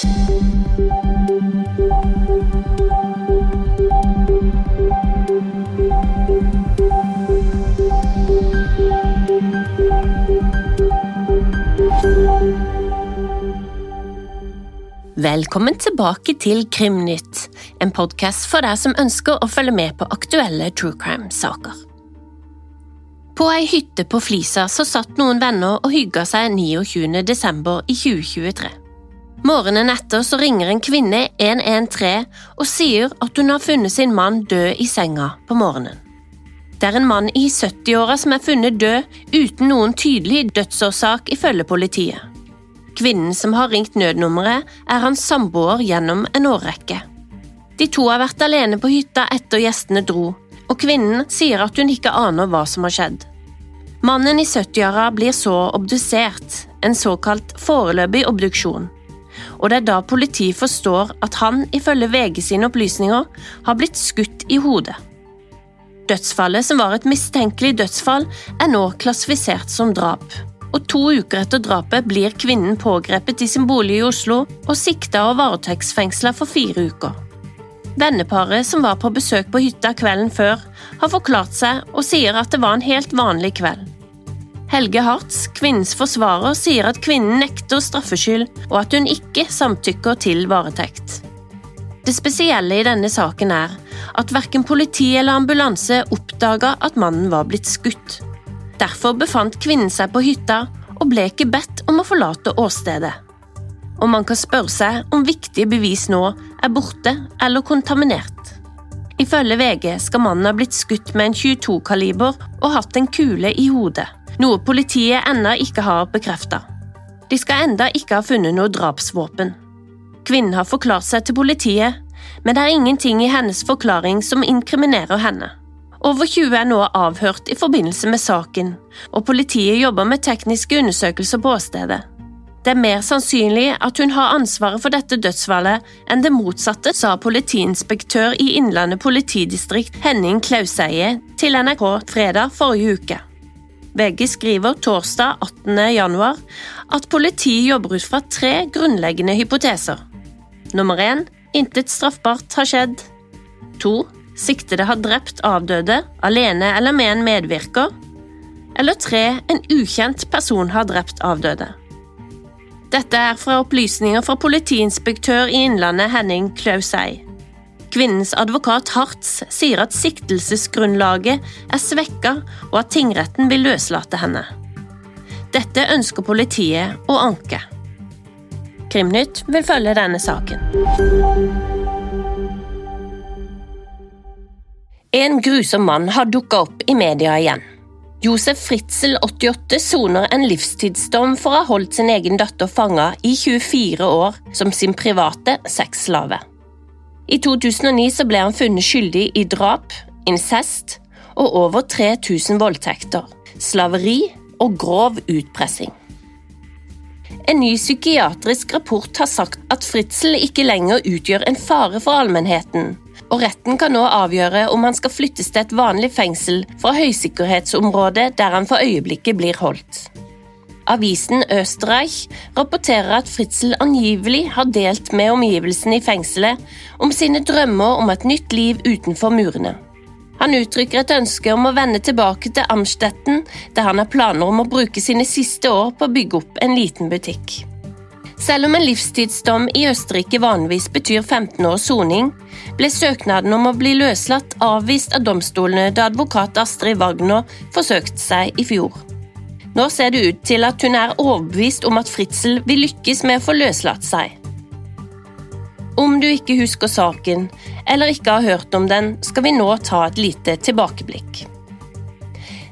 Velkommen tilbake til Krimnytt, en podkast for deg som ønsker å følge med på aktuelle true crime-saker. På ei hytte på Flisa så satt noen venner og hygga seg 29. desember i 2023. Morgenen etter så ringer en kvinne 113 og sier at hun har funnet sin mann død i senga på morgenen. Det er en mann i 70-åra som er funnet død uten noen tydelig dødsårsak, ifølge politiet. Kvinnen som har ringt nødnummeret, er hans samboer gjennom en årrekke. De to har vært alene på hytta etter gjestene dro, og kvinnen sier at hun ikke aner hva som har skjedd. Mannen i 70-åra blir så obdusert, en såkalt foreløpig obduksjon, og det er da politiet forstår at han, ifølge VG sine opplysninger, har blitt skutt i hodet. Dødsfallet, som var et mistenkelig dødsfall, er nå klassifisert som drap og to uker etter drapet blir kvinnen pågrepet i sin bolig i Oslo og sikta og varetektsfengsla for fire uker. Venneparet som var på besøk på hytta kvelden før, har forklart seg og sier at det var en helt vanlig kveld. Helge Hartz, kvinnens forsvarer, sier at kvinnen nekter straffskyld, og at hun ikke samtykker til varetekt. Det spesielle i denne saken er at verken politi eller ambulanse oppdaga at mannen var blitt skutt. Derfor befant kvinnen seg på hytta og ble ikke bedt om å forlate åstedet. Og man kan spørre seg om viktige bevis nå er borte eller kontaminert. Ifølge VG skal mannen ha blitt skutt med en 22-kaliber og hatt en kule i hodet, noe politiet ennå ikke har bekrefta. De skal enda ikke ha funnet noe drapsvåpen. Kvinnen har forklart seg til politiet, men det er ingenting i hennes forklaring som inkriminerer henne. Over 20 er nå avhørt i forbindelse med saken, og politiet jobber med tekniske undersøkelser på åstedet. Det er mer sannsynlig at hun har ansvaret for dette dødsfallet enn det motsatte, sa politiinspektør i Innlandet politidistrikt Henning Klauseie til NRK fredag forrige uke. VG skriver torsdag 18. januar at politiet jobber ut fra tre grunnleggende hypoteser. Nummer én intet straffbart har skjedd. To siktede har drept avdøde, alene eller med en medvirker. Eller tre, en ukjent person har drept avdøde. Dette er fra opplysninger fra politiinspektør i Innlandet Henning Klausei. Kvinnens advokat Hartz sier at siktelsesgrunnlaget er svekka, og at tingretten vil løslate henne. Dette ønsker politiet å anke. Krimnytt vil følge denne saken. En grusom mann har dukka opp i media igjen. Josef Fritzel, 88, soner en livstidsdom for å ha holdt sin egen datter fanga i 24 år som sin private sexslave. I 2009 ble han funnet skyldig i drap, incest og over 3000 voldtekter, slaveri og grov utpressing. En ny psykiatrisk rapport har sagt at Fritzel ikke lenger utgjør en fare for allmennheten, og retten kan nå avgjøre om han skal flyttes til et vanlig fengsel fra høysikkerhetsområdet der han for øyeblikket blir holdt. Avisen Østerreich rapporterer at Fritzel angivelig har delt med omgivelsene i fengselet om sine drømmer om et nytt liv utenfor murene. Han uttrykker et ønske om å vende tilbake til Amstetten, der han har planer om å bruke sine siste år på å bygge opp en liten butikk. Selv om en livstidsdom i Østerrike vanligvis betyr 15 års soning, ble søknaden om å bli løslatt avvist av domstolene da advokat Astrid Wagner forsøkte seg i fjor. Nå ser det ut til at hun er overbevist om at Fritzel vil lykkes med å få løslatt seg. Om du ikke husker saken, eller ikke har hørt om den, skal vi nå ta et lite tilbakeblikk.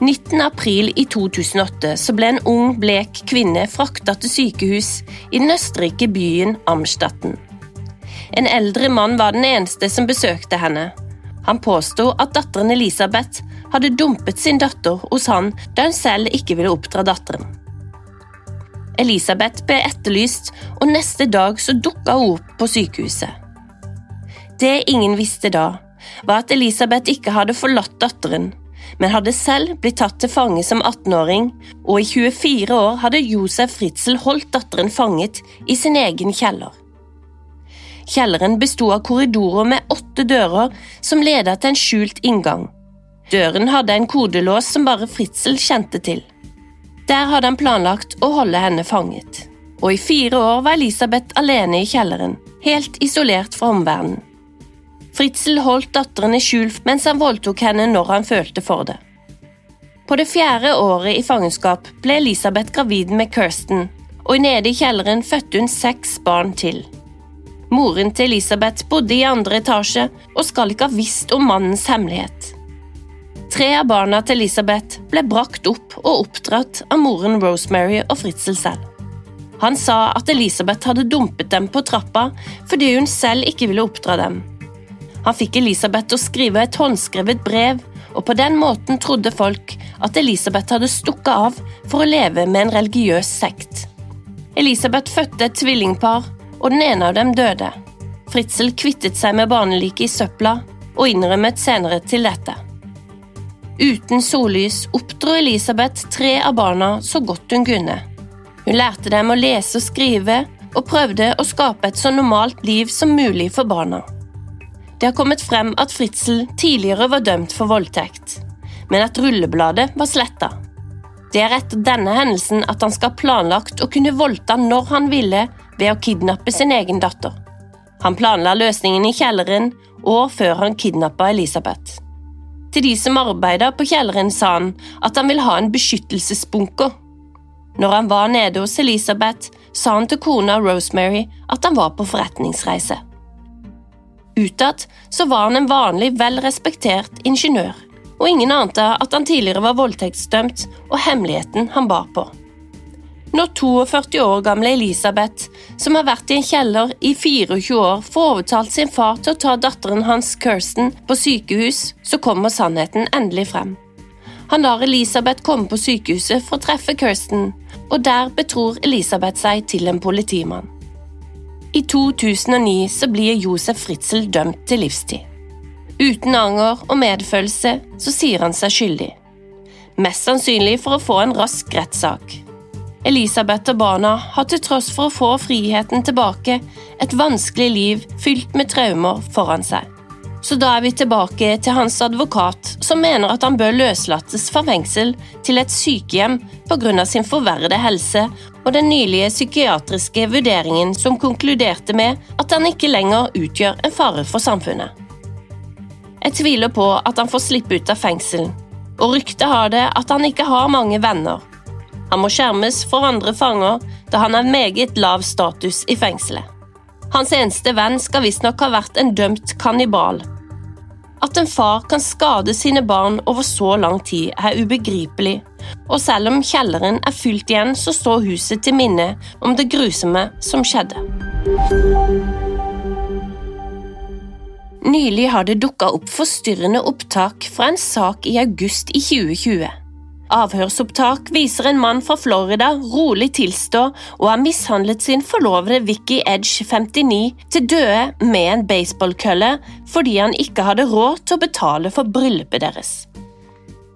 19. april i 2008 så ble en ung, blek kvinne frakta til sykehus i den østerrike byen Amstatten. En eldre mann var den eneste som besøkte henne. Han påsto at datteren Elisabeth hadde dumpet sin datter hos han da hun selv ikke ville oppdra datteren. Elisabeth ble etterlyst, og neste dag så dukka hun opp på sykehuset. Det ingen visste da, var at Elisabeth ikke hadde forlatt datteren, men hadde selv blitt tatt til fange som 18-åring, og i 24 år hadde Josef Fritzel holdt datteren fanget i sin egen kjeller. Kjelleren besto av korridorer med åtte dører som ledet til en skjult inngang. Døren hadde en kodelås som bare Fritzel kjente til. Der hadde han planlagt å holde henne fanget. Og i fire år var Elisabeth alene i kjelleren, helt isolert fra omverdenen. Fritzel holdt datteren i skjul mens han voldtok henne når han følte for det. På det fjerde året i fangenskap ble Elisabeth gravid med Kirsten, og nede i kjelleren fødte hun seks barn til. Moren til Elisabeth bodde i andre etasje og skal ikke ha visst om mannens hemmelighet. Tre av barna til Elisabeth ble brakt opp og oppdratt av moren Rosemary og Fritzel selv. Han sa at Elisabeth hadde dumpet dem på trappa fordi hun selv ikke ville oppdra dem. Han fikk Elisabeth til å skrive et håndskrevet brev, og på den måten trodde folk at Elisabeth hadde stukket av for å leve med en religiøs sekt. Elisabeth fødte et tvillingpar, og den ene av dem døde. Fritzel kvittet seg med barneliket i søpla og innrømmet senere til dette. Uten sollys oppdro Elisabeth tre av barna så godt hun kunne. Hun lærte dem å lese og skrive, og prøvde å skape et så normalt liv som mulig for barna. Det har kommet frem at Fritzel tidligere var dømt for voldtekt, men at rullebladet var sletta. Det er etter denne hendelsen at han skal ha planlagt å kunne voldta når han ville ved å kidnappe sin egen datter. Han planla løsningen i kjelleren år før han kidnappa Elisabeth. Til de som arbeida på kjelleren, sa han at han vil ha en beskyttelsesbunker når han var nede hos Elisabeth, sa han til kona Rosemary at han var på forretningsreise. Utad så var han en vanlig, vel respektert ingeniør, og ingen ante at han tidligere var voldtektsdømt og hemmeligheten han bar på. Når 42 år gamle Elisabeth, som har vært i en kjeller i 24 år, får overtalt sin far til å ta datteren hans Kirsten på sykehus, så kommer sannheten endelig frem. Han lar Elisabeth komme på sykehuset for å treffe Kirsten, og der betror Elisabeth seg til en politimann. I 2009 så blir Josef Fritzel dømt til livstid. Uten anger og medfølelse så sier han seg skyldig. Mest sannsynlig for å få en rask rettssak. Elisabeth og barna har til tross for å få friheten tilbake et vanskelig liv fylt med traumer foran seg. Så da er vi tilbake til hans advokat, som mener at han bør løslates fra fengsel til et sykehjem pga. sin forverrede helse og den nylige psykiatriske vurderingen som konkluderte med at han ikke lenger utgjør en fare for samfunnet. Jeg tviler på at han får slippe ut av fengselen, og ryktet har det at han ikke har mange venner. Han må skjermes for andre fanger, da han har meget lav status i fengselet. Hans eneste venn skal visstnok ha vært en dømt kannibal, at en far kan skade sine barn over så lang tid, er ubegripelig, og selv om kjelleren er fylt igjen, så står huset til minne om det grusomme som skjedde. Nylig har det dukka opp forstyrrende opptak fra en sak i august i 2020. Avhørsopptak viser en mann fra Florida rolig tilstå og har mishandlet sin forlovede Vicky Edge 59 til døde med en baseballkølle fordi han ikke hadde råd til å betale for bryllupet deres.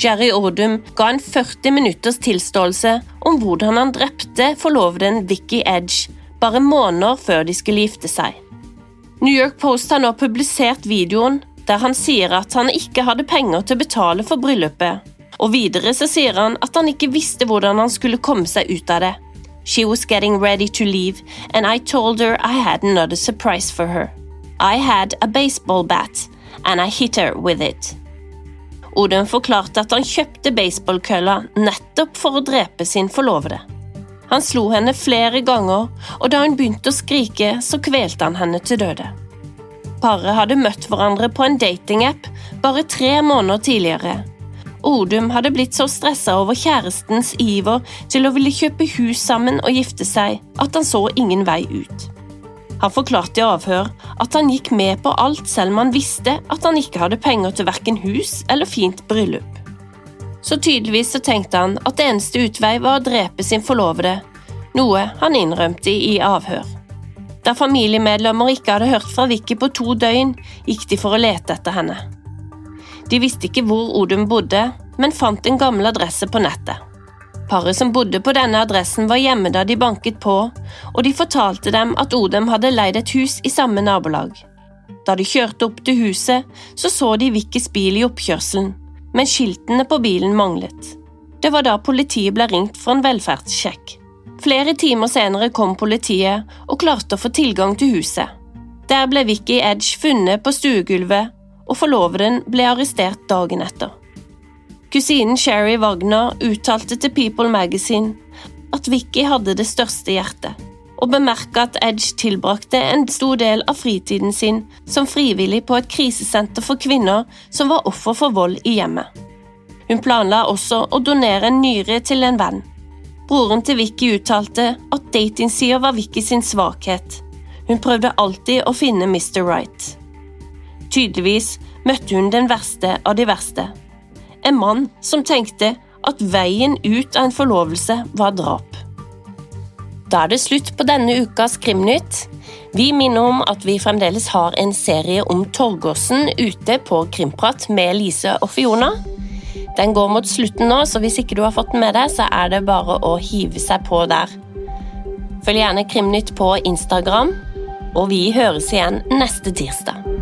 Jerry Ordum ga en 40 minutters tilståelse om hvordan han drepte forloveden Vicky Edge bare måneder før de skulle gifte seg. New York Post har nå publisert videoen der han sier at han ikke hadde penger til å betale for bryllupet, og videre så sier han at han ikke visste hvordan han skulle komme seg ut av det. She was getting ready to leave, and I told her I had another surprise for her. I had a baseball bat, and I hit her with it. Odin forklarte at han kjøpte baseballkølla nettopp for å drepe sin forlovede. Han slo henne flere ganger, og da hun begynte å skrike, så kvelte han henne til døde. Paret hadde møtt hverandre på en datingapp bare tre måneder tidligere, Odum hadde blitt så stressa over kjærestens iver til å ville kjøpe hus sammen og gifte seg, at han så ingen vei ut. Han forklarte i avhør at han gikk med på alt selv om han visste at han ikke hadde penger til verken hus eller fint bryllup. Så tydeligvis så tenkte han at det eneste utvei var å drepe sin forlovede, noe han innrømte i avhør. Da familiemedlemmer ikke hadde hørt fra Vicky på to døgn, gikk de for å lete etter henne. De visste ikke hvor Odum bodde, men fant en gammel adresse på nettet. Paret som bodde på denne adressen var hjemme da de banket på, og de fortalte dem at Odum hadde leid et hus i samme nabolag. Da de kjørte opp til huset, så så de Vikkis bil i oppkjørselen, men skiltene på bilen manglet. Det var da politiet ble ringt for en velferdssjekk. Flere timer senere kom politiet og klarte å få tilgang til huset. Der ble Vicky Edge funnet på stuegulvet, og forloveden ble arrestert dagen etter. Kusinen Sherry Wagner uttalte til People Magazine at Vicky hadde det største hjertet, og bemerka at Edge tilbrakte en stor del av fritiden sin som frivillig på et krisesenter for kvinner som var offer for vold i hjemmet. Hun planla også å donere en nyre til en venn. Broren til Vicky uttalte at datingsida var Vicky sin svakhet. Hun prøvde alltid å finne Mr. Right. Tydeligvis møtte hun den verste av de verste. En mann som tenkte at veien ut av en forlovelse var drap. Da er det slutt på denne ukas Krimnytt. Vi minner om at vi fremdeles har en serie om Torgåsen ute på Krimprat med Lise og Fiona. Den går mot slutten nå, så hvis ikke du har fått den med deg, så er det bare å hive seg på der. Følg gjerne Krimnytt på Instagram, og vi høres igjen neste tirsdag.